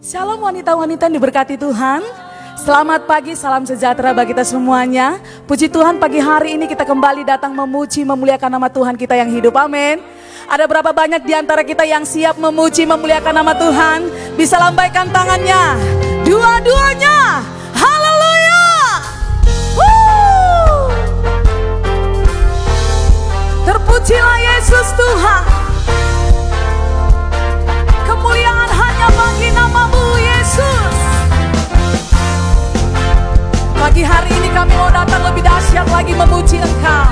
Shalom wanita-wanita yang diberkati Tuhan. Selamat pagi, salam sejahtera bagi kita semuanya. Puji Tuhan pagi hari ini kita kembali datang memuji, memuliakan nama Tuhan kita yang hidup. Amin. Ada berapa banyak di antara kita yang siap memuji, memuliakan nama Tuhan? Bisa lambaikan tangannya. Dua-duanya. Haleluya. Terpujilah Yesus Tuhan. Kemuliaan hanya bagi namamu Yesus. Pagi hari ini kami mau datang lebih dahsyat lagi memuji Engkau.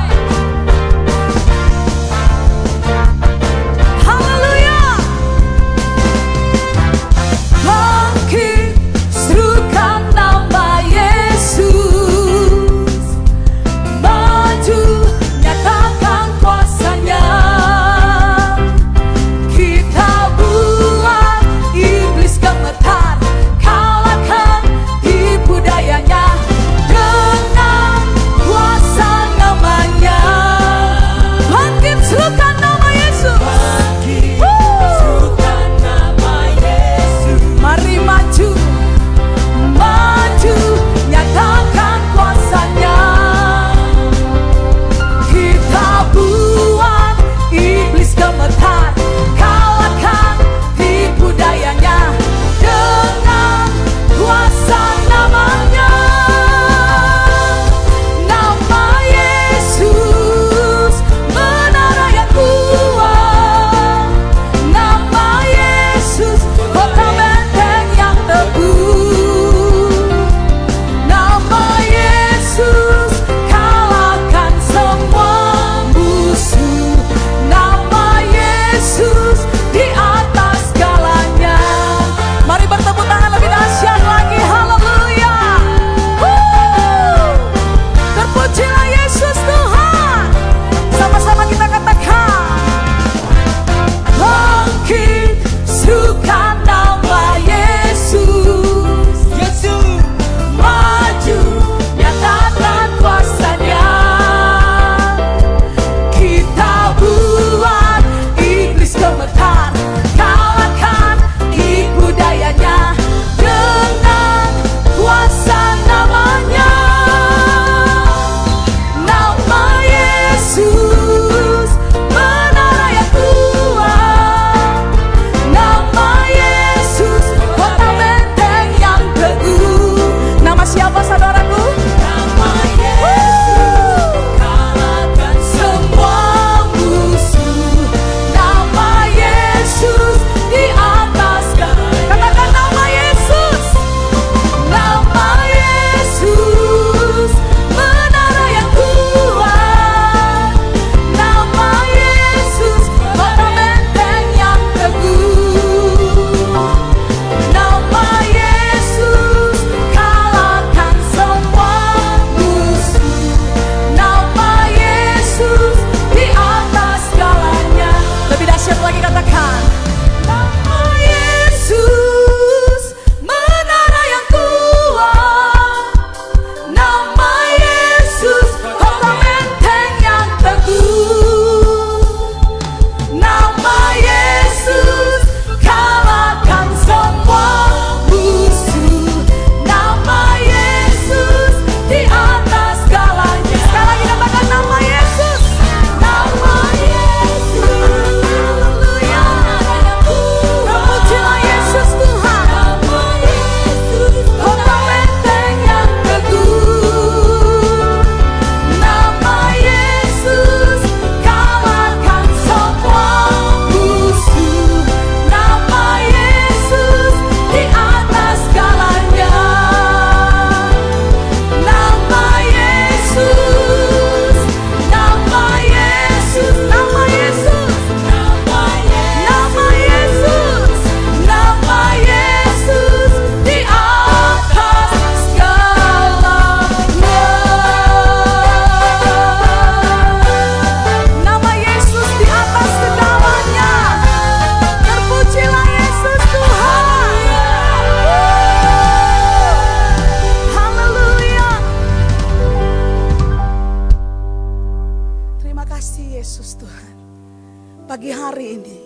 pagi hari ini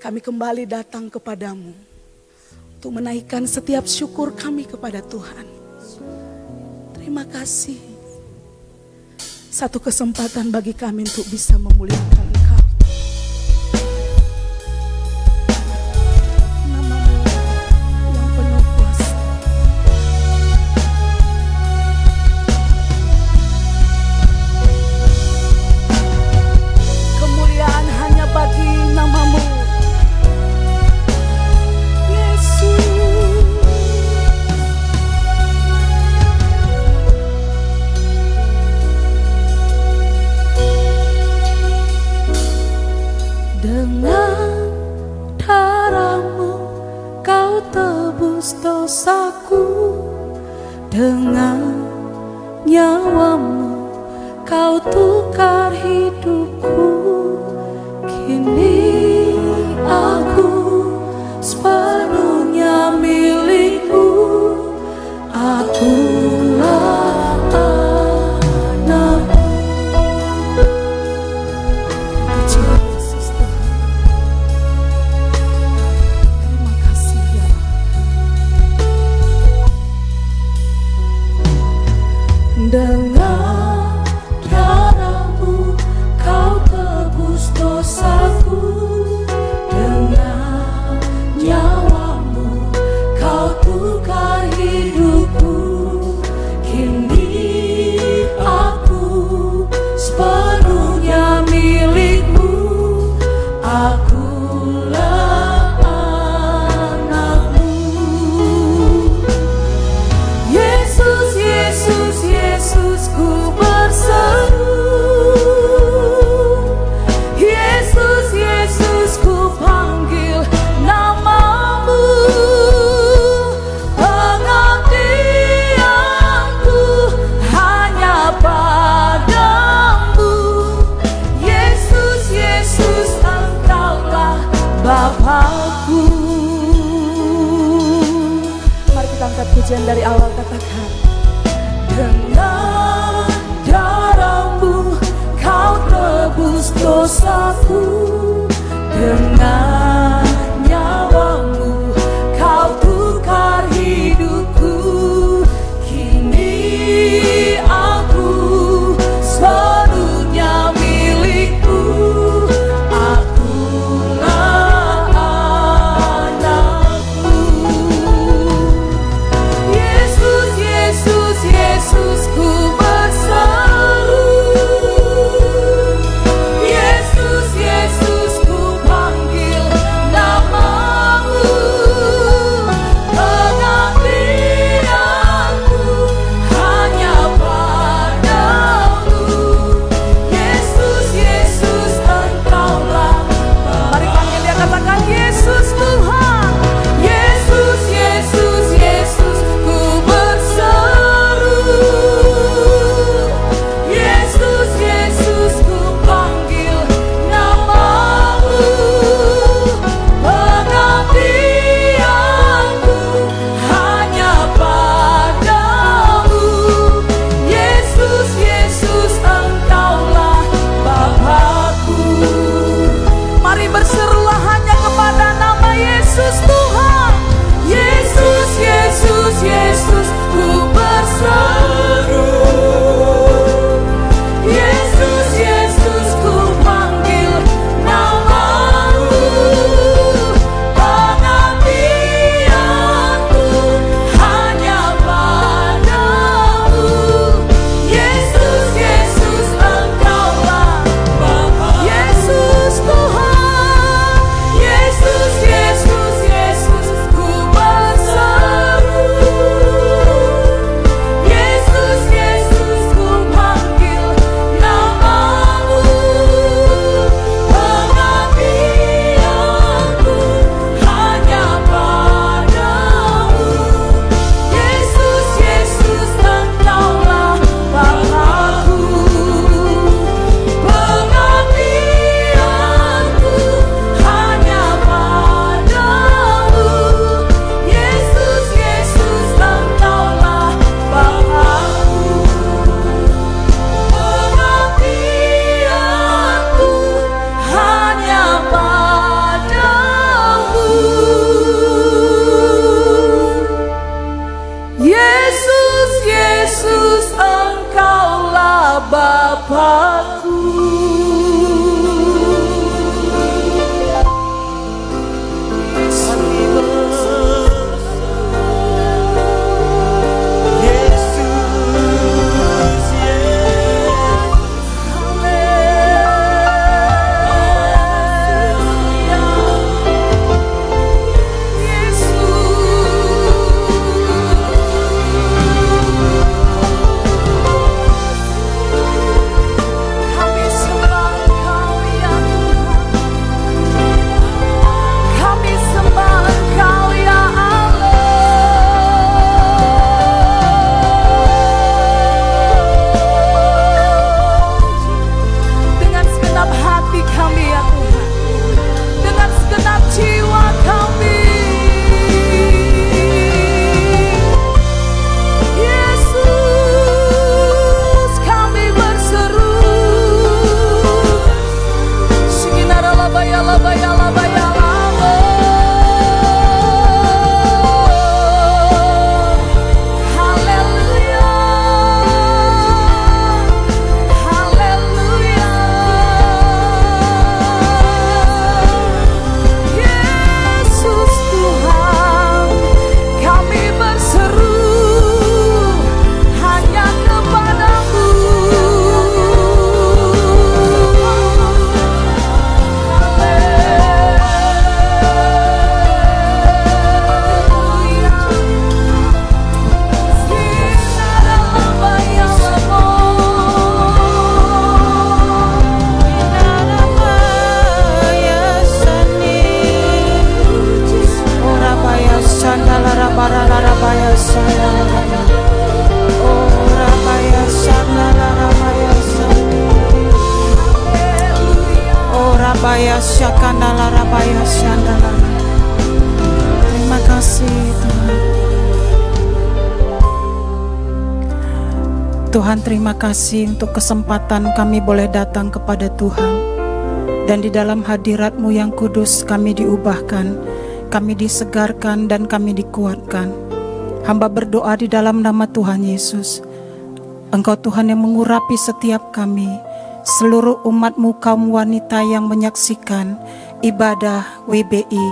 kami kembali datang kepadamu untuk menaikkan setiap syukur kami kepada Tuhan. Terima kasih. Satu kesempatan bagi kami untuk bisa memuliakan dari Allah. Kasih untuk kesempatan kami boleh datang kepada Tuhan. Dan di dalam hadiratmu yang kudus kami diubahkan Kami disegarkan dan kami dikuatkan. Hamba berdoa di dalam nama Tuhan Yesus. Engkau Tuhan yang mengurapi setiap kami Seluruh umatmu kaum wanita yang menyaksikan ibadah WBI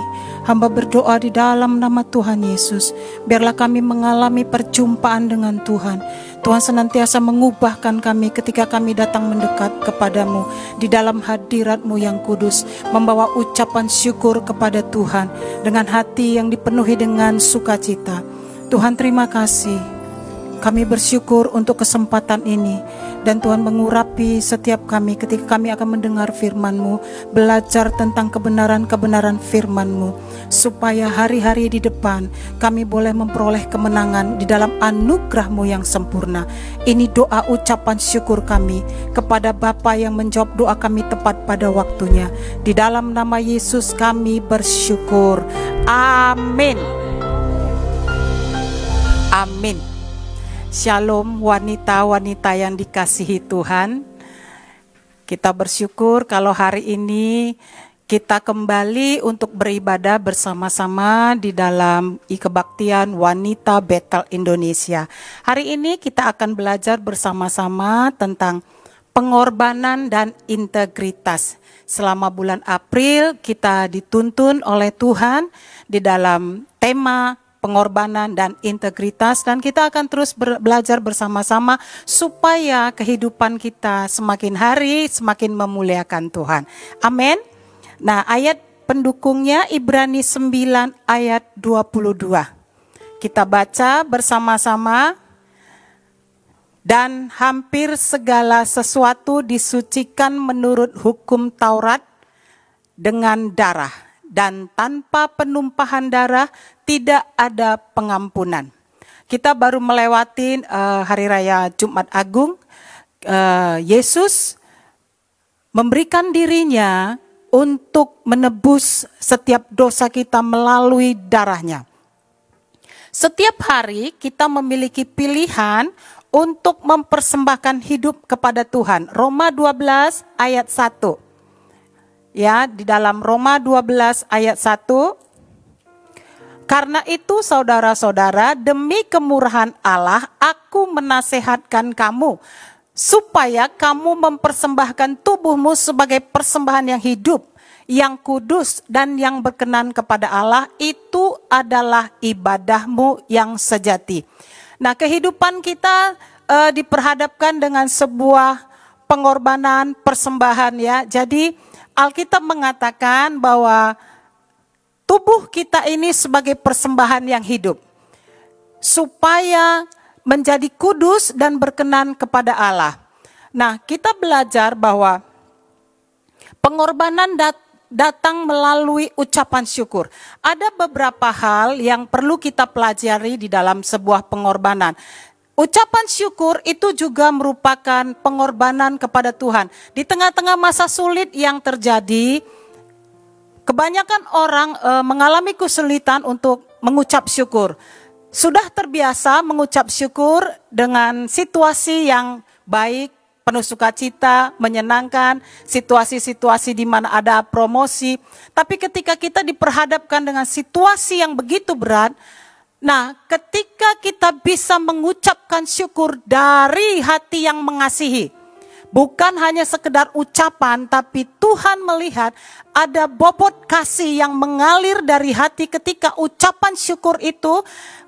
Hamba berdoa di dalam nama Tuhan Yesus. Biarlah kami mengalami perjumpaan dengan Tuhan Tuhan senantiasa mengubahkan kami ketika kami datang mendekat kepadamu. Di dalam hadiratmu yang kudus Membawa ucapan syukur kepada Tuhan Dengan hati yang dipenuhi dengan sukacita. Tuhan terima kasih. Kami bersyukur untuk kesempatan ini dan Tuhan mengurapi setiap kami ketika kami akan mendengar firman-Mu, belajar tentang kebenaran-kebenaran firman-Mu, supaya hari-hari di depan kami boleh memperoleh kemenangan di dalam anugerah-Mu yang sempurna. Ini doa ucapan syukur kami kepada Bapa yang menjawab doa kami tepat pada waktunya. Di dalam nama Yesus kami bersyukur. Amin. Amin. Shalom wanita-wanita yang dikasihi Tuhan. Kita bersyukur kalau hari ini kita kembali untuk beribadah bersama-sama di dalam kebaktian wanita Betel Indonesia. Hari ini kita akan belajar bersama-sama tentang pengorbanan dan integritas. Selama bulan April kita dituntun oleh Tuhan di dalam tema pengorbanan dan integritas dan kita akan terus ber- belajar bersama-sama supaya kehidupan kita semakin hari semakin memuliakan Tuhan. Amin. Nah, ayat pendukungnya Ibrani 9 ayat 22. Kita baca bersama-sama dan hampir segala sesuatu disucikan menurut hukum Taurat dengan darah dan tanpa penumpahan darah tidak ada pengampunan. Kita baru melewati eh, hari raya Jumat Agung. Eh, Yesus memberikan dirinya untuk menebus setiap dosa kita melalui darahnya. Setiap hari kita memiliki pilihan untuk mempersembahkan hidup kepada Tuhan. Roma 12 ayat 1. Ya, di dalam Roma 12 ayat 1 karena itu saudara-saudara, demi kemurahan Allah, aku menasehatkan kamu supaya kamu mempersembahkan tubuhmu sebagai persembahan yang hidup, yang kudus dan yang berkenan kepada Allah itu adalah ibadahmu yang sejati. Nah, kehidupan kita eh, diperhadapkan dengan sebuah pengorbanan, persembahan ya. Jadi Alkitab mengatakan bahwa tubuh kita ini sebagai persembahan yang hidup supaya menjadi kudus dan berkenan kepada Allah. Nah, kita belajar bahwa pengorbanan dat datang melalui ucapan syukur. Ada beberapa hal yang perlu kita pelajari di dalam sebuah pengorbanan. Ucapan syukur itu juga merupakan pengorbanan kepada Tuhan. Di tengah-tengah masa sulit yang terjadi, kebanyakan orang e, mengalami kesulitan untuk mengucap syukur sudah terbiasa mengucap syukur dengan situasi yang baik, penuh sukacita, menyenangkan, situasi-situasi di mana ada promosi. Tapi ketika kita diperhadapkan dengan situasi yang begitu berat, nah ketika kita bisa mengucapkan syukur dari hati yang mengasihi, bukan hanya sekedar ucapan, tapi Tuhan melihat ada bobot kasih yang mengalir dari hati ketika ucapan syukur itu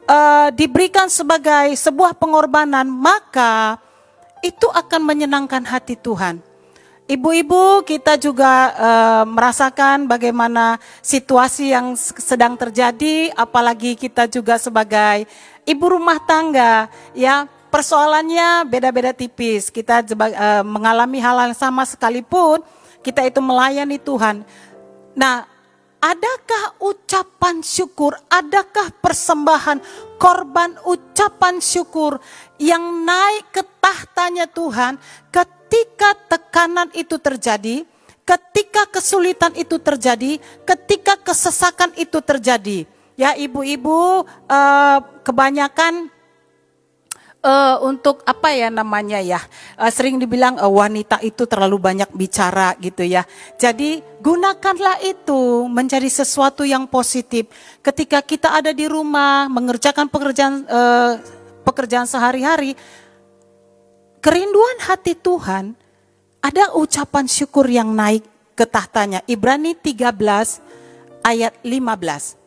uh, diberikan sebagai sebuah pengorbanan, maka itu akan menyenangkan hati Tuhan. Ibu-ibu, kita juga uh, merasakan bagaimana situasi yang sedang terjadi, apalagi kita juga sebagai ibu rumah tangga, ya persoalannya beda-beda tipis. Kita uh, mengalami hal yang sama sekalipun, kita itu melayani Tuhan. Nah, Adakah ucapan syukur, adakah persembahan korban ucapan syukur yang naik ke tahtanya Tuhan ketika tekanan itu terjadi, ketika kesulitan itu terjadi, ketika kesesakan itu terjadi. Ya ibu-ibu eh, kebanyakan uh, untuk apa ya namanya ya? Uh, sering dibilang uh, wanita itu terlalu banyak bicara gitu ya. Jadi gunakanlah itu menjadi sesuatu yang positif. Ketika kita ada di rumah mengerjakan pekerjaan uh, pekerjaan sehari-hari kerinduan hati Tuhan ada ucapan syukur yang naik ke tahtanya. Ibrani 13 ayat 15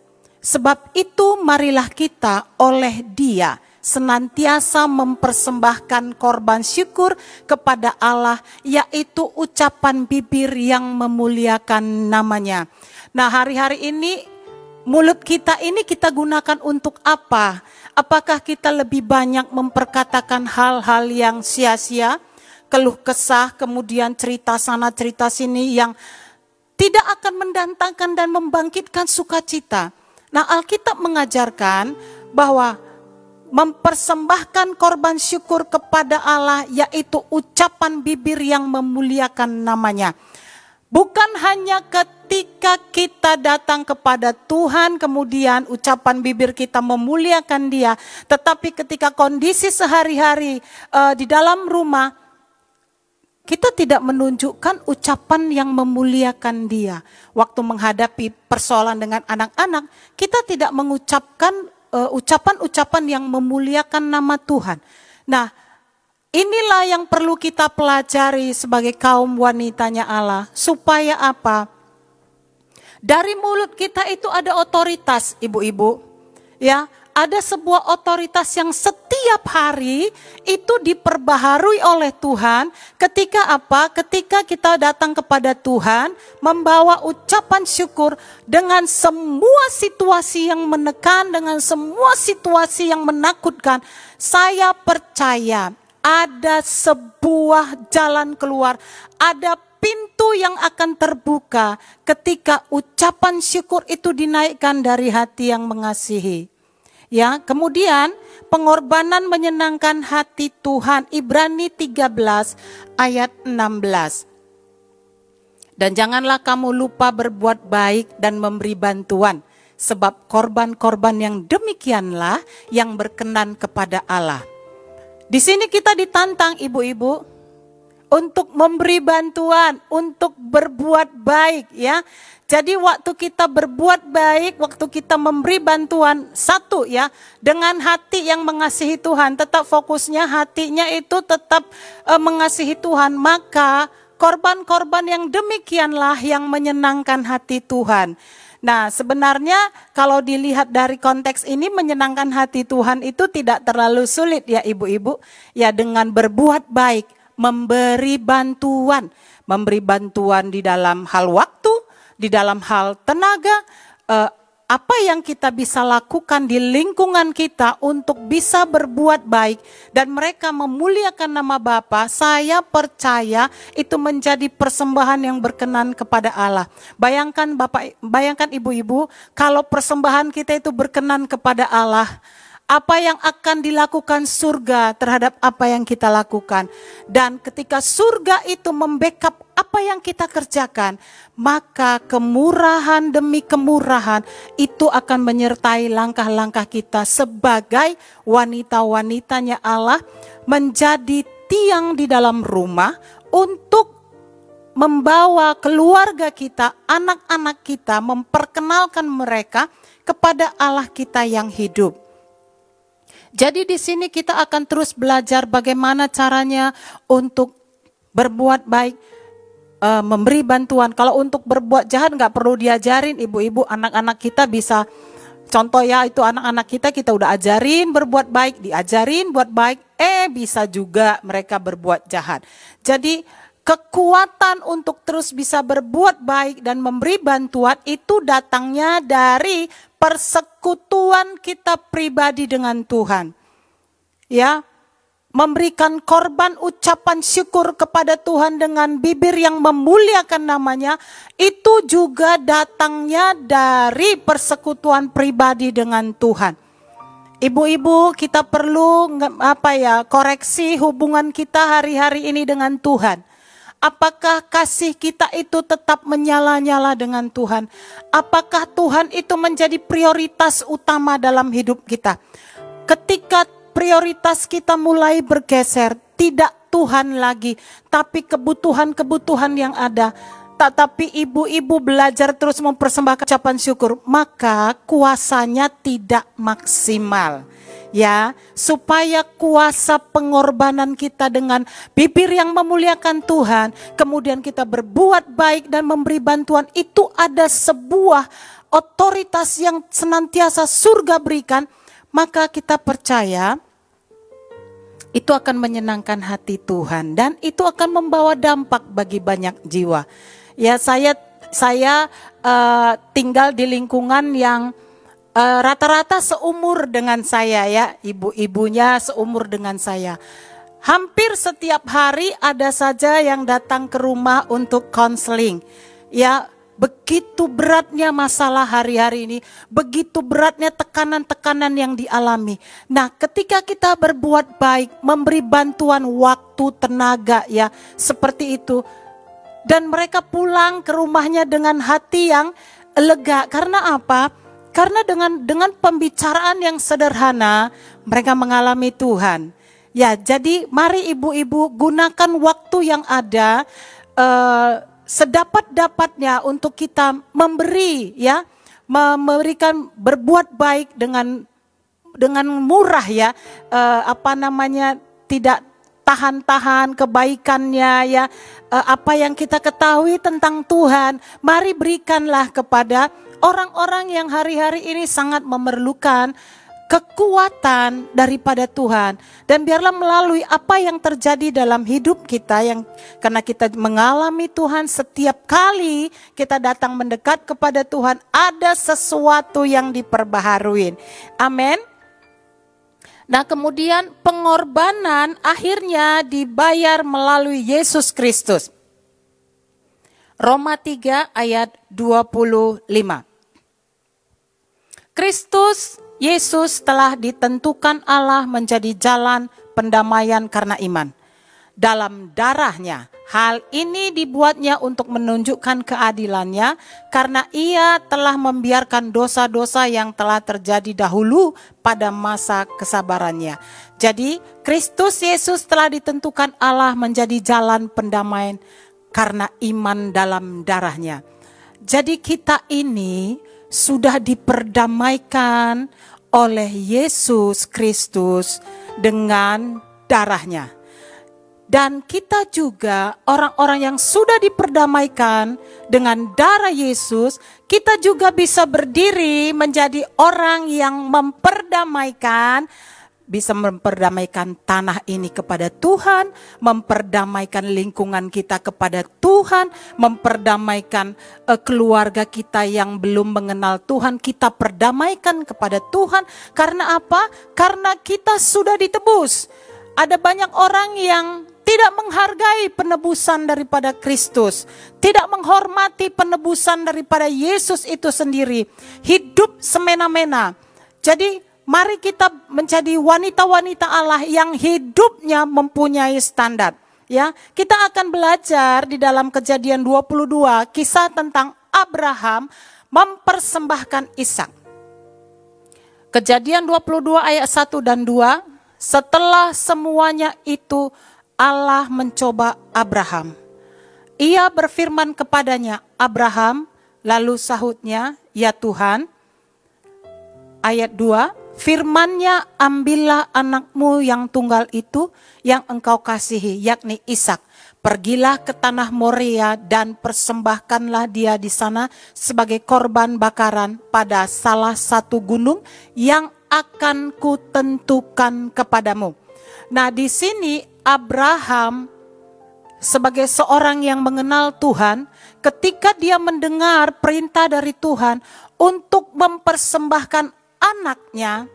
sebab itu marilah kita oleh dia senantiasa mempersembahkan korban syukur kepada Allah, yaitu ucapan bibir yang memuliakan namanya. Nah, hari-hari ini mulut kita ini kita gunakan untuk apa? Apakah kita lebih banyak memperkatakan hal-hal yang sia-sia, keluh kesah, kemudian cerita sana cerita sini yang tidak akan mendatangkan dan membangkitkan sukacita. Nah, Alkitab mengajarkan bahwa mempersembahkan korban syukur kepada Allah yaitu ucapan bibir yang memuliakan namanya. Bukan hanya ketika kita datang kepada Tuhan kemudian ucapan bibir kita memuliakan dia, tetapi ketika kondisi sehari-hari uh, di dalam rumah kita tidak menunjukkan ucapan yang memuliakan dia. Waktu menghadapi persoalan dengan anak-anak, kita tidak mengucapkan ucapan-ucapan uh, yang memuliakan nama Tuhan. Nah, inilah yang perlu kita pelajari sebagai kaum wanitanya Allah supaya apa? Dari mulut kita itu ada otoritas, ibu-ibu. Ya, ada sebuah otoritas yang setiap hari itu diperbaharui oleh Tuhan ketika apa? Ketika kita datang kepada Tuhan membawa ucapan syukur dengan semua situasi yang menekan, dengan semua situasi yang menakutkan. Saya percaya ada sebuah jalan keluar, ada pintu yang akan terbuka ketika ucapan syukur itu dinaikkan dari hati yang mengasihi. Ya, kemudian pengorbanan menyenangkan hati Tuhan Ibrani 13 ayat 16. Dan janganlah kamu lupa berbuat baik dan memberi bantuan sebab korban-korban yang demikianlah yang berkenan kepada Allah. Di sini kita ditantang ibu-ibu untuk memberi bantuan, untuk berbuat baik ya. Jadi waktu kita berbuat baik, waktu kita memberi bantuan satu ya, dengan hati yang mengasihi Tuhan, tetap fokusnya hatinya itu tetap eh, mengasihi Tuhan, maka korban-korban yang demikianlah yang menyenangkan hati Tuhan. Nah, sebenarnya kalau dilihat dari konteks ini menyenangkan hati Tuhan itu tidak terlalu sulit ya ibu-ibu. Ya dengan berbuat baik, memberi bantuan, memberi bantuan di dalam hal waktu, di dalam hal tenaga, eh, apa yang kita bisa lakukan di lingkungan kita untuk bisa berbuat baik dan mereka memuliakan nama Bapa, saya percaya itu menjadi persembahan yang berkenan kepada Allah. Bayangkan Bapak, bayangkan ibu-ibu, kalau persembahan kita itu berkenan kepada Allah, apa yang akan dilakukan surga terhadap apa yang kita lakukan. Dan ketika surga itu membackup apa yang kita kerjakan, maka kemurahan demi kemurahan itu akan menyertai langkah-langkah kita sebagai wanita-wanitanya Allah menjadi tiang di dalam rumah untuk membawa keluarga kita, anak-anak kita, memperkenalkan mereka kepada Allah kita yang hidup. Jadi di sini kita akan terus belajar bagaimana caranya untuk berbuat baik, uh, memberi bantuan. Kalau untuk berbuat jahat nggak perlu diajarin, ibu-ibu, anak-anak kita bisa. Contoh ya itu anak-anak kita kita udah ajarin berbuat baik, diajarin buat baik, eh bisa juga mereka berbuat jahat. Jadi kekuatan untuk terus bisa berbuat baik dan memberi bantuan itu datangnya dari persekutuan kita pribadi dengan Tuhan. Ya, memberikan korban ucapan syukur kepada Tuhan dengan bibir yang memuliakan namanya itu juga datangnya dari persekutuan pribadi dengan Tuhan. Ibu-ibu, kita perlu apa ya, koreksi hubungan kita hari-hari ini dengan Tuhan Apakah kasih kita itu tetap menyala-nyala dengan Tuhan? Apakah Tuhan itu menjadi prioritas utama dalam hidup kita? Ketika prioritas kita mulai bergeser, tidak Tuhan lagi, tapi kebutuhan-kebutuhan yang ada. Tetapi ibu-ibu belajar terus mempersembahkan ucapan syukur, maka kuasanya tidak maksimal ya, supaya kuasa pengorbanan kita dengan bibir yang memuliakan Tuhan, kemudian kita berbuat baik dan memberi bantuan itu ada sebuah otoritas yang senantiasa surga berikan, maka kita percaya itu akan menyenangkan hati Tuhan dan itu akan membawa dampak bagi banyak jiwa. Ya, saya saya uh, tinggal di lingkungan yang rata-rata uh, seumur dengan saya ya, ibu-ibunya seumur dengan saya. Hampir setiap hari ada saja yang datang ke rumah untuk konseling. Ya, begitu beratnya masalah hari-hari ini, begitu beratnya tekanan-tekanan yang dialami. Nah, ketika kita berbuat baik, memberi bantuan waktu, tenaga ya, seperti itu. Dan mereka pulang ke rumahnya dengan hati yang lega. Karena apa? Karena dengan dengan pembicaraan yang sederhana mereka mengalami Tuhan. Ya, jadi mari ibu-ibu gunakan waktu yang ada uh, sedapat-dapatnya untuk kita memberi ya, memberikan berbuat baik dengan dengan murah ya, uh, apa namanya tidak tahan-tahan kebaikannya ya. Uh, apa yang kita ketahui tentang Tuhan mari berikanlah kepada orang-orang yang hari-hari ini sangat memerlukan kekuatan daripada Tuhan dan biarlah melalui apa yang terjadi dalam hidup kita yang karena kita mengalami Tuhan setiap kali kita datang mendekat kepada Tuhan ada sesuatu yang diperbaharui. Amin. Nah, kemudian pengorbanan akhirnya dibayar melalui Yesus Kristus. Roma 3 ayat 25. Kristus Yesus telah ditentukan Allah menjadi jalan pendamaian karena iman. Dalam darahnya, hal ini dibuatnya untuk menunjukkan keadilannya karena ia telah membiarkan dosa-dosa yang telah terjadi dahulu pada masa kesabarannya. Jadi, Kristus Yesus telah ditentukan Allah menjadi jalan pendamaian karena iman dalam darahnya. Jadi kita ini sudah diperdamaikan oleh Yesus Kristus dengan darahnya. Dan kita juga orang-orang yang sudah diperdamaikan dengan darah Yesus, kita juga bisa berdiri menjadi orang yang memperdamaikan bisa memperdamaikan tanah ini kepada Tuhan, memperdamaikan lingkungan kita kepada Tuhan, memperdamaikan uh, keluarga kita yang belum mengenal Tuhan, kita perdamaikan kepada Tuhan. Karena apa? Karena kita sudah ditebus. Ada banyak orang yang tidak menghargai penebusan daripada Kristus, tidak menghormati penebusan daripada Yesus itu sendiri, hidup semena-mena. Jadi, mari kita menjadi wanita-wanita Allah yang hidupnya mempunyai standar. Ya, kita akan belajar di dalam Kejadian 22 kisah tentang Abraham mempersembahkan Ishak. Kejadian 22 ayat 1 dan 2, setelah semuanya itu Allah mencoba Abraham. Ia berfirman kepadanya, Abraham, lalu sahutnya, ya Tuhan. Ayat 2, firmannya ambillah anakmu yang tunggal itu yang engkau kasihi, yakni Ishak. Pergilah ke tanah Moria dan persembahkanlah dia di sana sebagai korban bakaran pada salah satu gunung yang akan kutentukan kepadamu. Nah, di sini Abraham sebagai seorang yang mengenal Tuhan, ketika dia mendengar perintah dari Tuhan untuk mempersembahkan anaknya,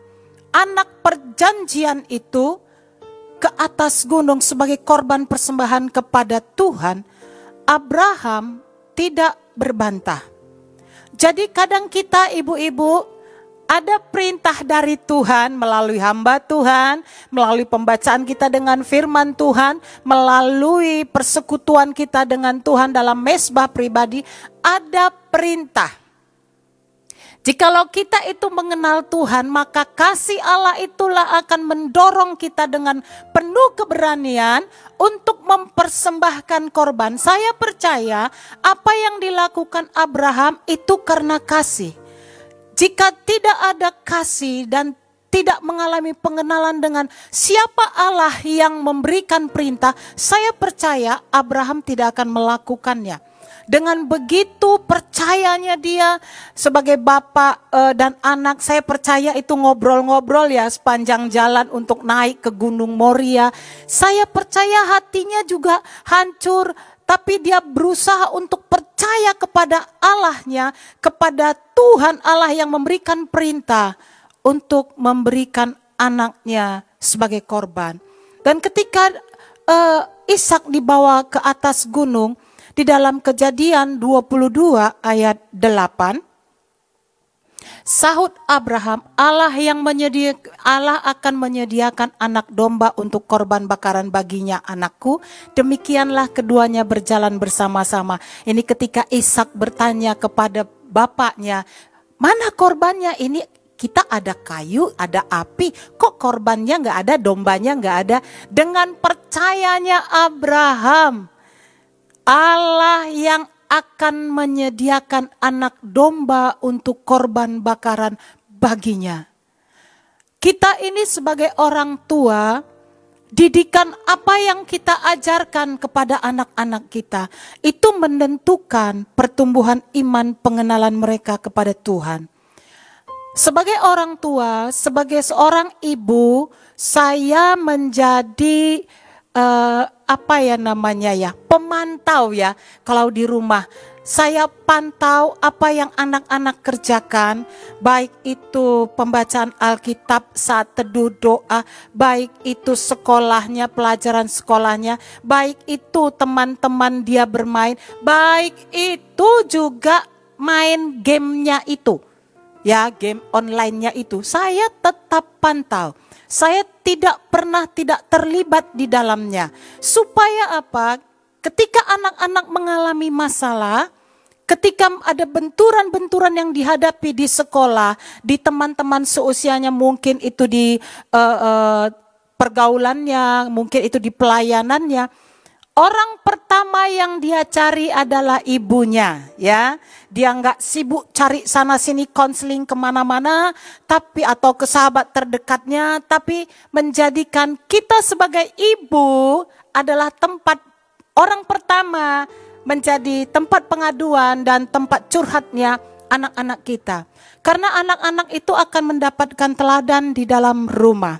anak perjanjian itu ke atas gunung sebagai korban persembahan kepada Tuhan, Abraham tidak berbantah. Jadi kadang kita ibu-ibu ada perintah dari Tuhan melalui hamba Tuhan, melalui pembacaan kita dengan firman Tuhan, melalui persekutuan kita dengan Tuhan dalam mesbah pribadi, ada perintah. Jikalau kita itu mengenal Tuhan, maka kasih Allah itulah akan mendorong kita dengan penuh keberanian untuk mempersembahkan korban. Saya percaya apa yang dilakukan Abraham itu karena kasih. Jika tidak ada kasih dan tidak mengalami pengenalan dengan siapa Allah yang memberikan perintah, saya percaya Abraham tidak akan melakukannya. Dengan begitu percayanya dia sebagai bapak uh, dan anak, saya percaya itu ngobrol-ngobrol ya sepanjang jalan untuk naik ke Gunung Moria. Saya percaya hatinya juga hancur, tapi dia berusaha untuk percaya kepada Allahnya, kepada Tuhan Allah yang memberikan perintah untuk memberikan anaknya sebagai korban. Dan ketika uh, Ishak dibawa ke atas gunung, di dalam kejadian 22 ayat 8, Sahut Abraham, Allah yang menyediakan Allah akan menyediakan anak domba untuk korban bakaran baginya anakku. Demikianlah keduanya berjalan bersama-sama. Ini ketika Ishak bertanya kepada bapaknya, mana korbannya? Ini kita ada kayu, ada api, kok korbannya nggak ada, dombanya nggak ada. Dengan percayanya Abraham, Allah yang akan menyediakan anak domba untuk korban bakaran baginya. Kita ini sebagai orang tua, didikan apa yang kita ajarkan kepada anak-anak kita itu menentukan pertumbuhan iman pengenalan mereka kepada Tuhan. Sebagai orang tua, sebagai seorang ibu, saya menjadi uh, apa ya namanya ya pemantau ya kalau di rumah saya pantau apa yang anak-anak kerjakan, baik itu pembacaan Alkitab saat teduh doa, baik itu sekolahnya, pelajaran sekolahnya, baik itu teman-teman dia bermain, baik itu juga main gamenya itu. Ya, game online-nya itu. Saya tetap pantau. Saya tidak pernah tidak terlibat di dalamnya. Supaya apa? Ketika anak-anak mengalami masalah, ketika ada benturan-benturan yang dihadapi di sekolah, di teman-teman seusianya mungkin itu di uh, uh, pergaulannya, mungkin itu di pelayanannya, Orang pertama yang dia cari adalah ibunya, ya. Dia nggak sibuk cari sana sini konseling ke mana-mana, tapi atau ke sahabat terdekatnya, tapi menjadikan kita sebagai ibu adalah tempat orang pertama menjadi tempat pengaduan dan tempat curhatnya anak-anak kita. Karena anak-anak itu akan mendapatkan teladan di dalam rumah.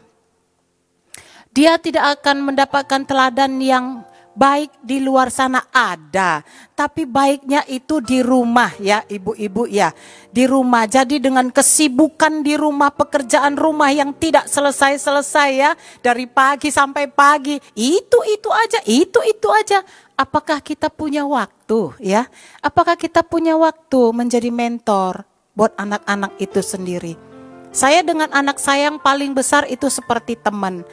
Dia tidak akan mendapatkan teladan yang baik di luar sana ada, tapi baiknya itu di rumah ya ibu-ibu ya. Di rumah. Jadi dengan kesibukan di rumah, pekerjaan rumah yang tidak selesai-selesai ya, dari pagi sampai pagi, itu itu aja, itu itu aja. Apakah kita punya waktu ya? Apakah kita punya waktu menjadi mentor buat anak-anak itu sendiri? Saya dengan anak saya yang paling besar itu seperti teman.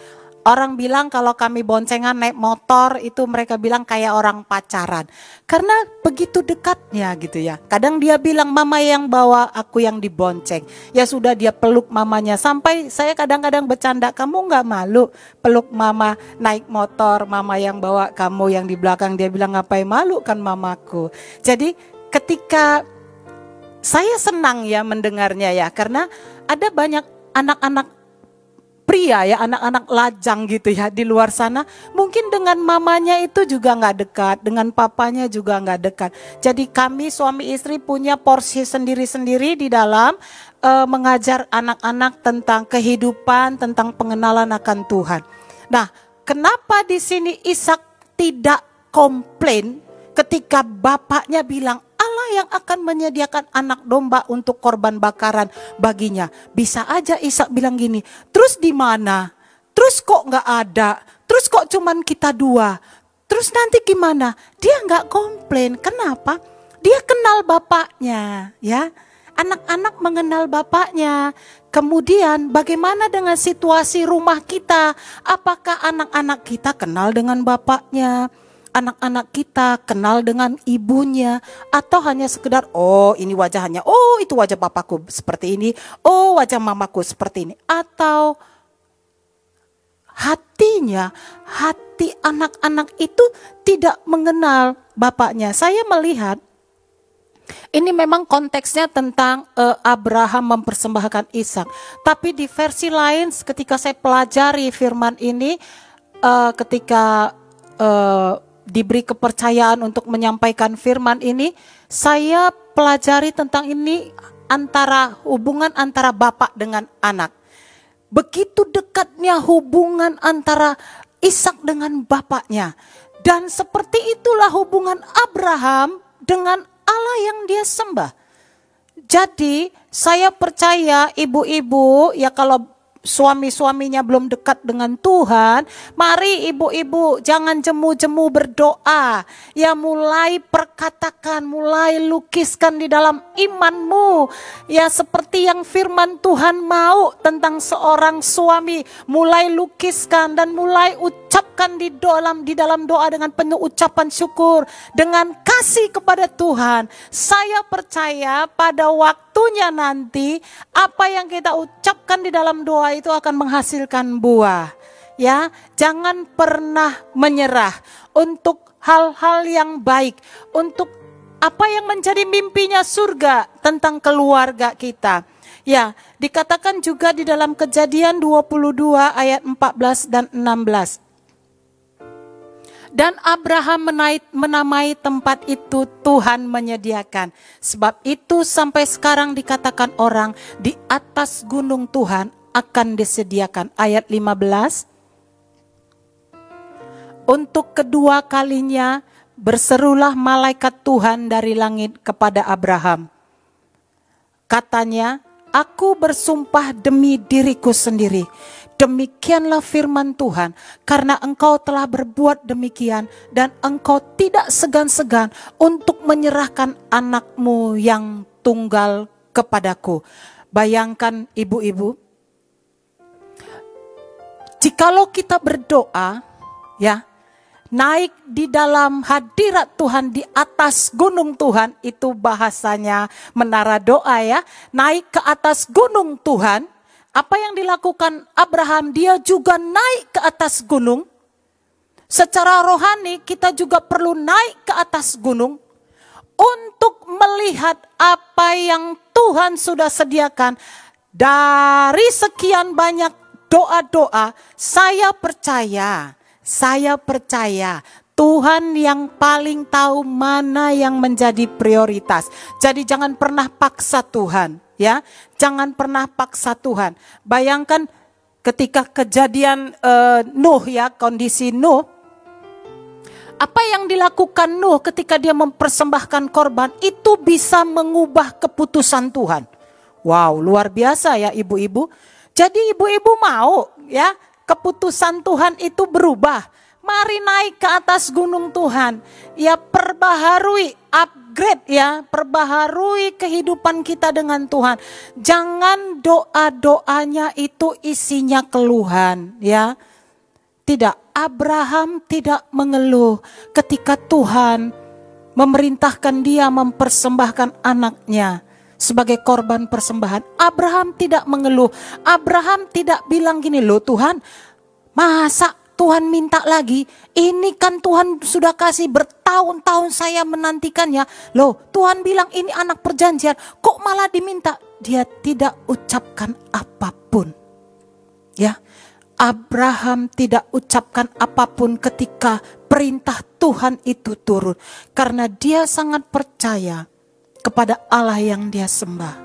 Orang bilang kalau kami boncengan naik motor itu mereka bilang kayak orang pacaran. Karena begitu dekatnya gitu ya. Kadang dia bilang mama yang bawa aku yang dibonceng. Ya sudah dia peluk mamanya. Sampai saya kadang-kadang bercanda kamu nggak malu peluk mama naik motor. Mama yang bawa kamu yang di belakang dia bilang ngapain malu kan mamaku. Jadi ketika saya senang ya mendengarnya ya. Karena ada banyak anak-anak pria ya anak-anak lajang gitu ya di luar sana. Mungkin dengan mamanya itu juga nggak dekat dengan papanya juga nggak dekat. Jadi kami suami istri punya porsi sendiri-sendiri di dalam uh, mengajar anak-anak tentang kehidupan tentang pengenalan akan Tuhan. Nah kenapa di sini Ishak tidak komplain ketika bapaknya bilang yang akan menyediakan anak domba untuk korban bakaran baginya. Bisa aja Ishak bilang gini, terus di mana? Terus kok nggak ada? Terus kok cuman kita dua? Terus nanti gimana? Dia nggak komplain. Kenapa? Dia kenal bapaknya, ya. Anak-anak mengenal bapaknya. Kemudian bagaimana dengan situasi rumah kita? Apakah anak-anak kita kenal dengan bapaknya? Anak-anak kita kenal dengan ibunya atau hanya sekedar oh ini wajahnya. Oh itu wajah papaku seperti ini. Oh wajah mamaku seperti ini. Atau hatinya hati anak-anak itu tidak mengenal bapaknya. Saya melihat ini memang konteksnya tentang uh, Abraham mempersembahkan Ishak. Tapi di versi lain ketika saya pelajari firman ini uh, ketika uh, diberi kepercayaan untuk menyampaikan firman ini, saya pelajari tentang ini antara hubungan antara bapak dengan anak. Begitu dekatnya hubungan antara Ishak dengan bapaknya. Dan seperti itulah hubungan Abraham dengan Allah yang dia sembah. Jadi saya percaya ibu-ibu ya kalau suami-suaminya belum dekat dengan Tuhan, mari ibu-ibu jangan jemu-jemu berdoa. Ya mulai perkatakan, mulai lukiskan di dalam imanmu. Ya seperti yang firman Tuhan mau tentang seorang suami, mulai lukiskan dan mulai ucapkan di dalam di dalam doa dengan penuh ucapan syukur, dengan kasih kepada Tuhan. Saya percaya pada waktunya nanti apa yang kita ucapkan di dalam doa itu akan menghasilkan buah. Ya, jangan pernah menyerah untuk hal-hal yang baik, untuk apa yang menjadi mimpinya surga tentang keluarga kita. Ya, dikatakan juga di dalam Kejadian 22 ayat 14 dan 16. Dan Abraham menaik, menamai tempat itu Tuhan menyediakan. Sebab itu sampai sekarang dikatakan orang di atas gunung Tuhan akan disediakan. Ayat 15. Untuk kedua kalinya berserulah malaikat Tuhan dari langit kepada Abraham. Katanya, aku bersumpah demi diriku sendiri. Demikianlah firman Tuhan, karena engkau telah berbuat demikian, dan engkau tidak segan-segan untuk menyerahkan anakmu yang tunggal kepadaku. Bayangkan, ibu-ibu, Jikalau kita berdoa, ya, naik di dalam hadirat Tuhan di atas gunung Tuhan, itu bahasanya menara doa ya, naik ke atas gunung Tuhan, apa yang dilakukan Abraham, dia juga naik ke atas gunung, Secara rohani kita juga perlu naik ke atas gunung untuk melihat apa yang Tuhan sudah sediakan dari sekian banyak doa-doa. Saya percaya, saya percaya Tuhan yang paling tahu mana yang menjadi prioritas. Jadi jangan pernah paksa Tuhan, ya. Jangan pernah paksa Tuhan. Bayangkan ketika kejadian eh, Nuh ya, kondisi Nuh apa yang dilakukan Nuh ketika dia mempersembahkan korban itu bisa mengubah keputusan Tuhan. Wow, luar biasa ya ibu-ibu. Jadi ibu-ibu mau ya keputusan Tuhan itu berubah. Mari naik ke atas gunung Tuhan. Ya perbaharui, upgrade ya, perbaharui kehidupan kita dengan Tuhan. Jangan doa-doanya itu isinya keluhan ya. Tidak, Abraham tidak mengeluh ketika Tuhan memerintahkan dia mempersembahkan anaknya sebagai korban persembahan. Abraham tidak mengeluh. Abraham tidak bilang gini, loh Tuhan, masa Tuhan minta lagi? Ini kan Tuhan sudah kasih bertahun-tahun saya menantikannya. Loh Tuhan bilang ini anak perjanjian, kok malah diminta? Dia tidak ucapkan apa pun. Ya, Abraham tidak ucapkan apa pun ketika perintah Tuhan itu turun, karena dia sangat percaya kepada Allah yang dia sembah,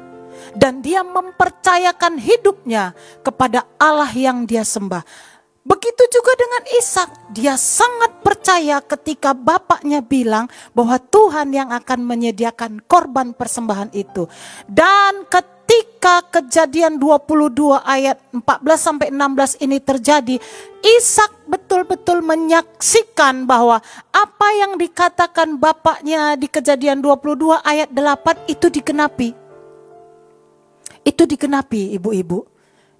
dan dia mempercayakan hidupnya kepada Allah yang dia sembah. Begitu juga dengan Ishak, dia sangat percaya ketika bapaknya bilang bahwa Tuhan yang akan menyediakan korban persembahan itu. Dan ketika kejadian 22 ayat 14 sampai 16 ini terjadi, Ishak betul-betul menyaksikan bahwa apa yang dikatakan bapaknya di kejadian 22 ayat 8 itu digenapi. Itu digenapi ibu-ibu.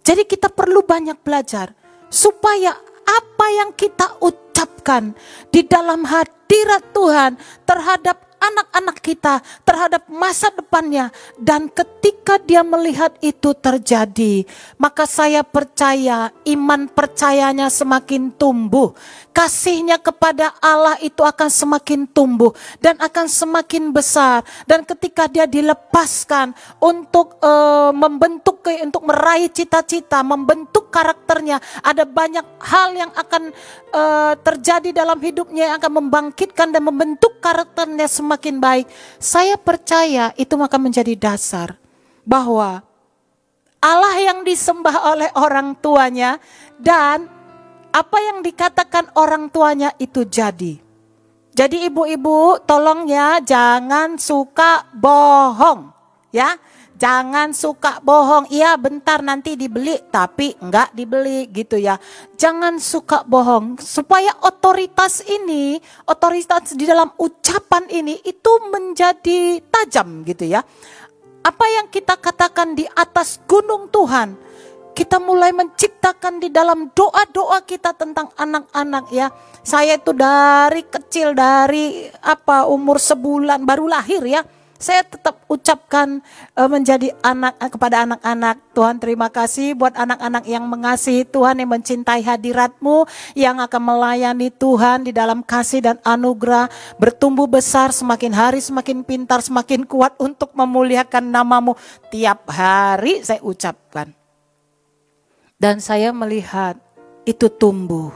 Jadi kita perlu banyak belajar supaya apa yang kita ucapkan di dalam hadirat Tuhan terhadap anak-anak kita, terhadap masa depannya, dan ketika dia melihat itu terjadi, maka saya percaya iman percayanya semakin tumbuh, kasihnya kepada Allah itu akan semakin tumbuh dan akan semakin besar, dan ketika dia dilepaskan untuk uh, membentuk untuk meraih cita-cita, membentuk karakternya, ada banyak hal yang akan uh, terjadi dalam hidupnya yang akan membangkitkan dan membentuk karakternya semakin baik. Saya percaya itu akan menjadi dasar bahwa Allah yang disembah oleh orang tuanya dan apa yang dikatakan orang tuanya itu jadi. Jadi ibu-ibu tolong ya jangan suka bohong ya. Jangan suka bohong. Iya bentar nanti dibeli tapi enggak dibeli gitu ya. Jangan suka bohong supaya otoritas ini, otoritas di dalam ucapan ini itu menjadi tajam gitu ya. Apa yang kita katakan di atas gunung Tuhan, kita mulai menciptakan di dalam doa-doa kita tentang anak-anak ya. Saya itu dari kecil dari apa umur sebulan baru lahir ya saya tetap ucapkan uh, menjadi anak uh, kepada anak-anak. Tuhan terima kasih buat anak-anak yang mengasihi Tuhan yang mencintai hadiratmu yang akan melayani Tuhan di dalam kasih dan anugerah bertumbuh besar semakin hari semakin pintar semakin kuat untuk memuliakan namamu tiap hari saya ucapkan. Dan saya melihat itu tumbuh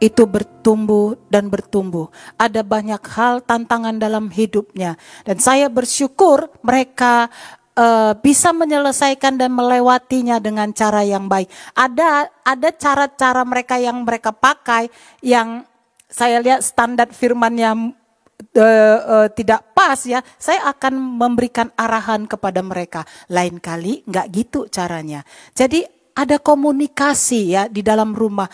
itu bertumbuh dan bertumbuh. Ada banyak hal tantangan dalam hidupnya, dan saya bersyukur mereka uh, bisa menyelesaikan dan melewatinya dengan cara yang baik. Ada ada cara-cara mereka yang mereka pakai yang saya lihat standar firmannya uh, uh, tidak pas ya, saya akan memberikan arahan kepada mereka. Lain kali nggak gitu caranya. Jadi ada komunikasi ya di dalam rumah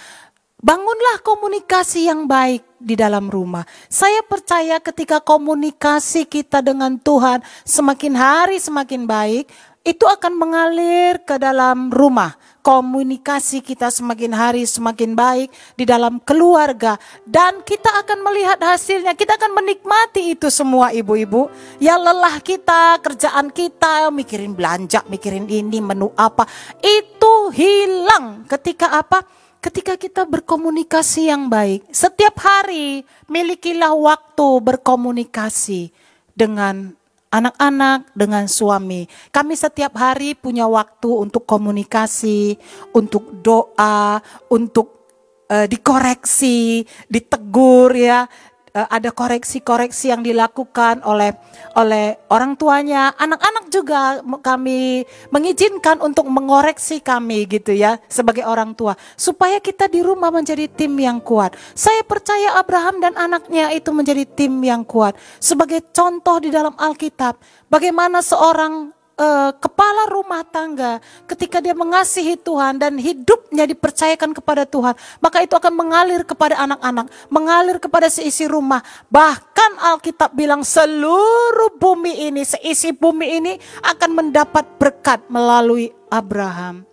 Bangunlah komunikasi yang baik di dalam rumah. Saya percaya ketika komunikasi kita dengan Tuhan semakin hari semakin baik, itu akan mengalir ke dalam rumah. Komunikasi kita semakin hari semakin baik di dalam keluarga dan kita akan melihat hasilnya. Kita akan menikmati itu semua ibu-ibu. Ya lelah kita, kerjaan kita, mikirin belanja, mikirin ini, menu apa, itu hilang ketika apa? ketika kita berkomunikasi yang baik, setiap hari milikilah waktu berkomunikasi dengan anak-anak, dengan suami. Kami setiap hari punya waktu untuk komunikasi, untuk doa, untuk eh, dikoreksi, ditegur ya. Eh, ada koreksi-koreksi yang dilakukan oleh oleh orang tuanya, anak-anak juga kami mengizinkan untuk mengoreksi kami gitu ya sebagai orang tua supaya kita di rumah menjadi tim yang kuat. Saya percaya Abraham dan anaknya itu menjadi tim yang kuat. Sebagai contoh di dalam Alkitab, bagaimana seorang eh, kepala rumah tangga ketika dia mengasihi Tuhan dan hidupnya dipercayakan kepada Tuhan, maka itu akan mengalir kepada anak-anak, mengalir kepada seisi rumah. Bahkan Alkitab bilang seluruh bumi ini, seisi bumi ini akan mendapat berkat melalui Abraham.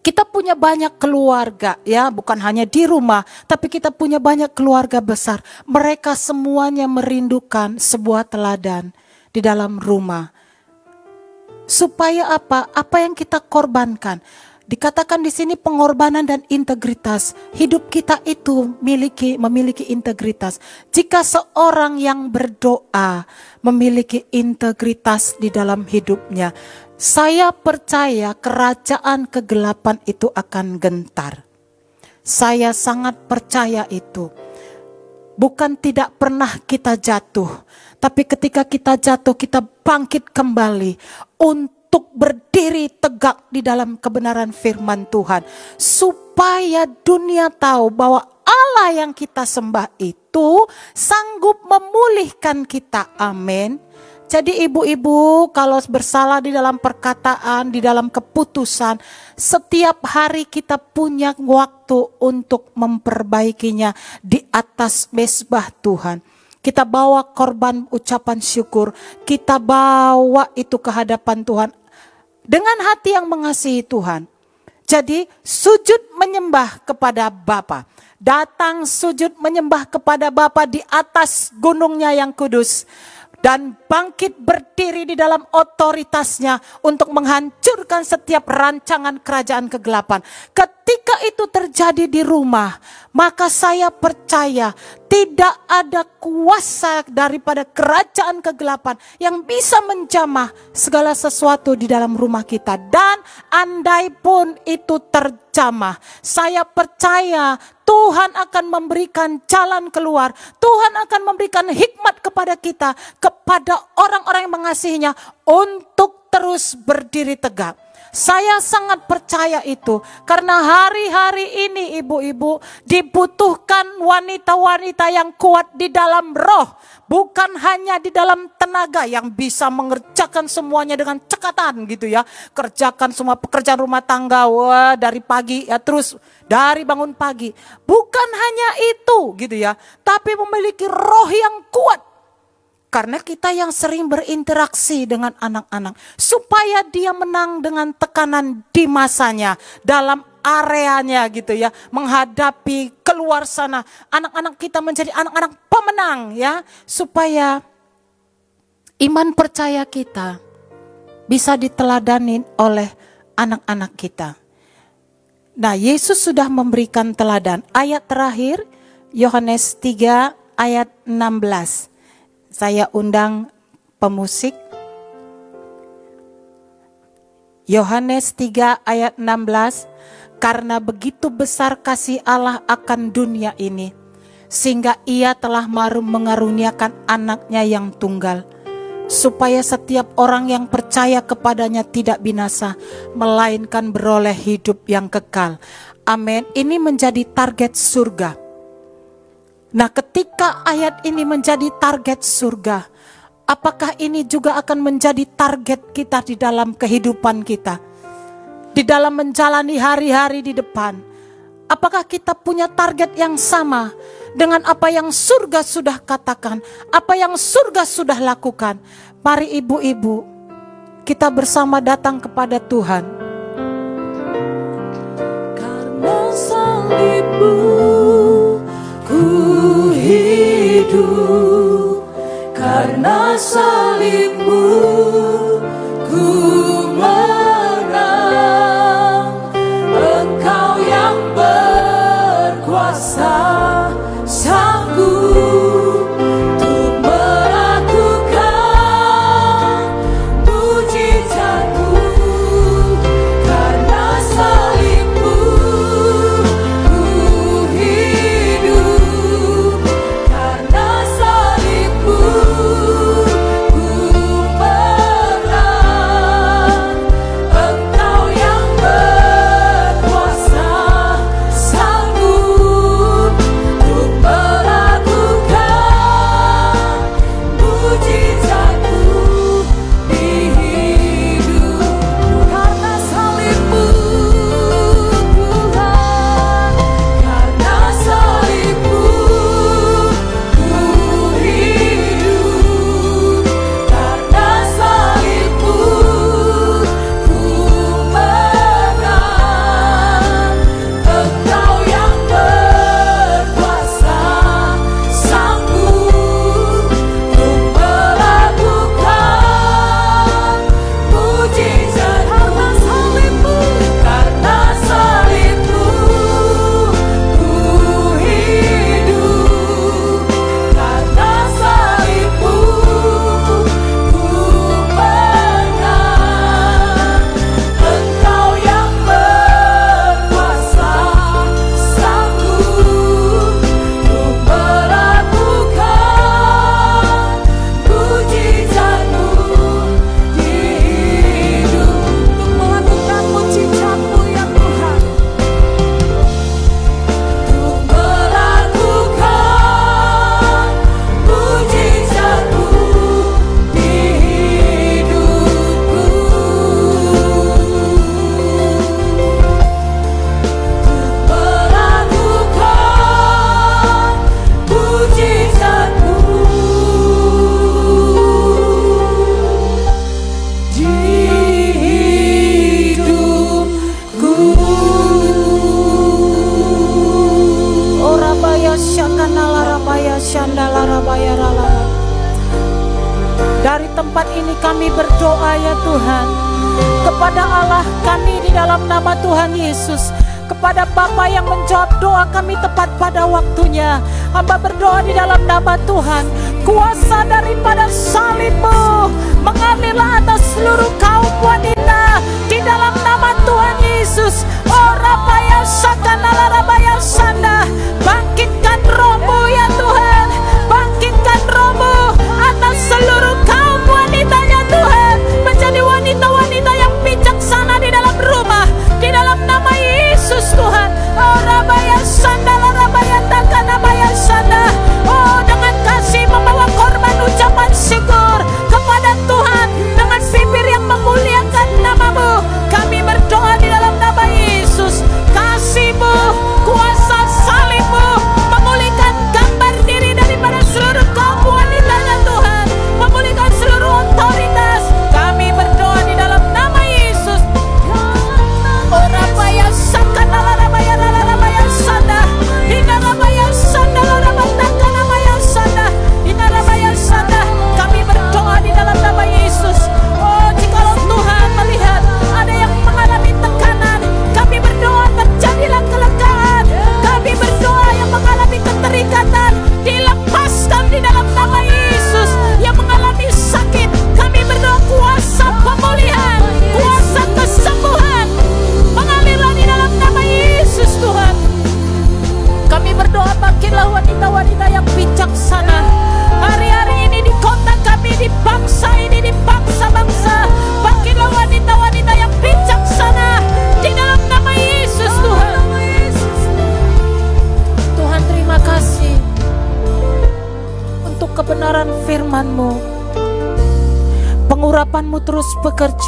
Kita punya banyak keluarga ya, bukan hanya di rumah, tapi kita punya banyak keluarga besar. Mereka semuanya merindukan sebuah teladan di dalam rumah. Supaya apa? Apa yang kita korbankan? Dikatakan di sini pengorbanan dan integritas. Hidup kita itu miliki memiliki integritas. Jika seorang yang berdoa memiliki integritas di dalam hidupnya, saya percaya kerajaan kegelapan itu akan gentar. Saya sangat percaya itu. Bukan tidak pernah kita jatuh, tapi ketika kita jatuh, kita bangkit kembali untuk berdiri tegak di dalam kebenaran firman Tuhan, supaya dunia tahu bahwa Allah yang kita sembah itu sanggup memulihkan kita. Amin. Jadi ibu-ibu kalau bersalah di dalam perkataan, di dalam keputusan, setiap hari kita punya waktu untuk memperbaikinya di atas mesbah Tuhan. Kita bawa korban ucapan syukur, kita bawa itu ke hadapan Tuhan dengan hati yang mengasihi Tuhan. Jadi sujud menyembah kepada Bapa. Datang sujud menyembah kepada Bapa di atas gunungnya yang kudus dan bangkit berdiri di dalam otoritasnya untuk menghancurkan setiap rancangan kerajaan kegelapan. Ketika itu terjadi di rumah, maka saya percaya tidak ada kuasa daripada kerajaan kegelapan yang bisa menjamah segala sesuatu di dalam rumah kita. Dan andai pun itu terjamah, saya percaya Tuhan akan memberikan jalan keluar. Tuhan akan memberikan hikmat kepada kita, kepada orang-orang yang mengasihinya untuk terus berdiri tegak. Saya sangat percaya itu karena hari-hari ini ibu-ibu dibutuhkan wanita-wanita yang kuat di dalam roh, bukan hanya di dalam tenaga yang bisa mengerjakan semuanya dengan cekatan gitu ya. Kerjakan semua pekerjaan rumah tangga wah dari pagi ya terus dari bangun pagi. Bukan hanya itu gitu ya, tapi memiliki roh yang kuat karena kita yang sering berinteraksi dengan anak-anak, supaya dia menang dengan tekanan di masanya, dalam areanya gitu ya, menghadapi keluar sana. Anak-anak kita menjadi anak-anak pemenang ya, supaya iman percaya kita bisa diteladani oleh anak-anak kita. Nah, Yesus sudah memberikan teladan. Ayat terakhir, Yohanes 3 ayat 16 saya undang pemusik. Yohanes 3 ayat 16, karena begitu besar kasih Allah akan dunia ini, sehingga ia telah marum mengaruniakan anaknya yang tunggal, supaya setiap orang yang percaya kepadanya tidak binasa, melainkan beroleh hidup yang kekal. Amin. Ini menjadi target surga. Nah, ketika ayat ini menjadi target surga, apakah ini juga akan menjadi target kita di dalam kehidupan kita? Di dalam menjalani hari-hari di depan, apakah kita punya target yang sama dengan apa yang surga sudah katakan, apa yang surga sudah lakukan? Mari, ibu-ibu, kita bersama datang kepada Tuhan. Hidup Karena salibmu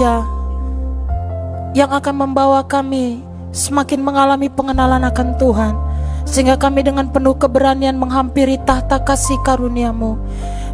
bekerja yang akan membawa kami semakin mengalami pengenalan akan Tuhan sehingga kami dengan penuh keberanian menghampiri tahta kasih karuniamu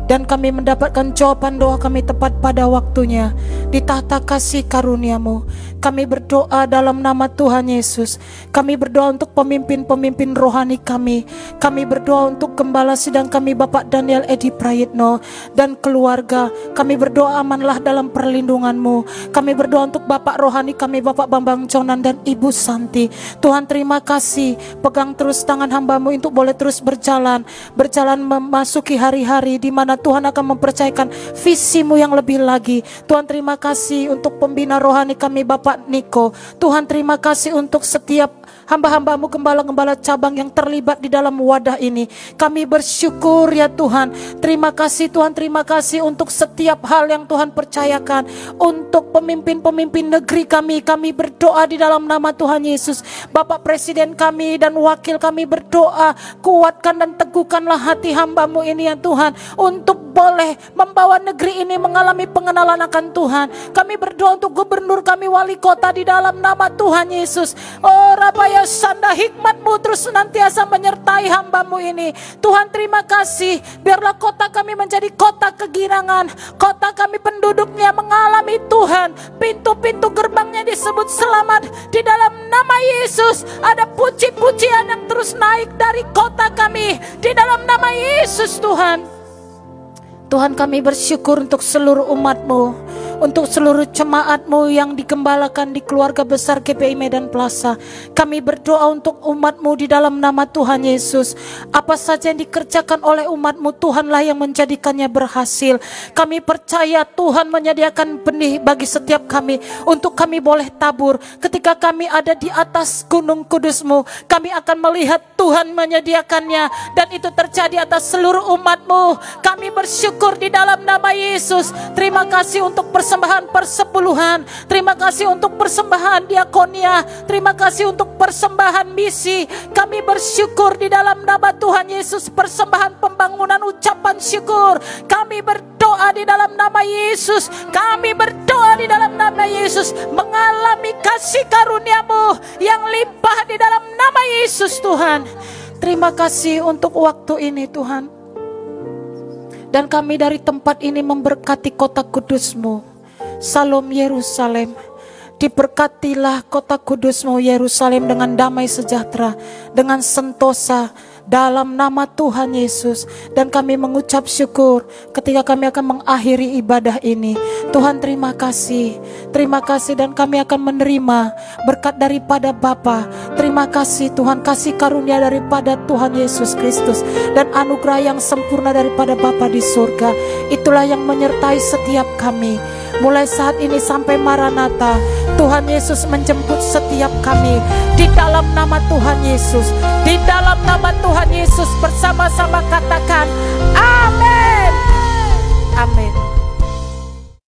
dan kami mendapatkan jawaban doa kami tepat pada waktunya di tahta kasih karuniamu. Kami berdoa dalam nama Tuhan Yesus. Kami berdoa untuk pemimpin-pemimpin rohani kami. Kami berdoa untuk gembala sidang kami Bapak Daniel Edi Prayitno dan keluarga kami berdoa amanlah dalam perlindunganmu. Kami berdoa untuk Bapak rohani kami Bapak Bambang Jonan dan Ibu Santi. Tuhan terima kasih. Pegang terus tangan hambamu untuk boleh terus berjalan. Berjalan memasuki hari-hari di mana Tuhan akan mempercayakan visimu yang lebih lagi. Tuhan terima kasih untuk pembina rohani kami Bapak Niko. Tuhan terima kasih untuk setiap hamba-hambamu gembala-gembala cabang yang terlibat di dalam wadah ini. Kami bersyukur ya Tuhan. Terima kasih Tuhan, terima kasih untuk setiap hal yang Tuhan percayakan. Untuk pemimpin-pemimpin negeri kami, kami berdoa di dalam nama Tuhan Yesus. Bapak Presiden kami dan wakil kami berdoa. Kuatkan dan teguhkanlah hati hambamu ini ya Tuhan. Untuk boleh membawa negeri ini mengalami pengenalan akan Tuhan. Kami berdoa untuk gubernur kami, wali kota di dalam nama Tuhan Yesus. Oh Rabaya Sanda hikmatmu terus senantiasa menyertai hambamu ini. Tuhan terima kasih. Biarlah kota kami menjadi kota kegirangan. Kota kami penduduknya mengalami Tuhan. Pintu-pintu gerbangnya disebut selamat. Di dalam nama Yesus ada puji-pujian yang terus naik dari kota kami. Di dalam nama Yesus Tuhan. Tuhan kami bersyukur untuk seluruh umatmu Untuk seluruh jemaatmu yang digembalakan di keluarga besar GPI Medan Plaza. Kami berdoa untuk umatmu di dalam nama Tuhan Yesus. Apa saja yang dikerjakan oleh umatmu Tuhanlah yang menjadikannya berhasil. Kami percaya Tuhan menyediakan benih bagi setiap kami Untuk kami boleh tabur. Ketika kami ada di atas gunung kudusmu Kami akan melihat Tuhan menyediakannya. Dan itu terjadi atas seluruh umatmu. Kami bersyukur bersyukur di dalam nama Yesus. Terima kasih untuk persembahan persepuluhan. Terima kasih untuk persembahan diakonia. Terima kasih untuk persembahan misi. Kami bersyukur di dalam nama Tuhan Yesus. Persembahan pembangunan ucapan syukur. Kami berdoa di dalam nama Yesus. Kami berdoa di dalam nama Yesus. Mengalami kasih karuniamu yang limpah di dalam nama Yesus Tuhan. Terima kasih untuk waktu ini Tuhan. Dan kami dari tempat ini memberkati kota kudusmu. Salam Yerusalem. Diberkatilah kota kudusmu Yerusalem dengan damai sejahtera. Dengan sentosa. Dalam nama Tuhan Yesus dan kami mengucap syukur ketika kami akan mengakhiri ibadah ini. Tuhan terima kasih. Terima kasih dan kami akan menerima berkat daripada Bapa. Terima kasih Tuhan kasih karunia daripada Tuhan Yesus Kristus dan anugerah yang sempurna daripada Bapa di surga. Itulah yang menyertai setiap kami. Mulai saat ini sampai Maranatha, Tuhan Yesus menjemput setiap kami di dalam nama Tuhan Yesus. Di dalam nama Tuhan Yesus bersama-sama katakan amin. Amin.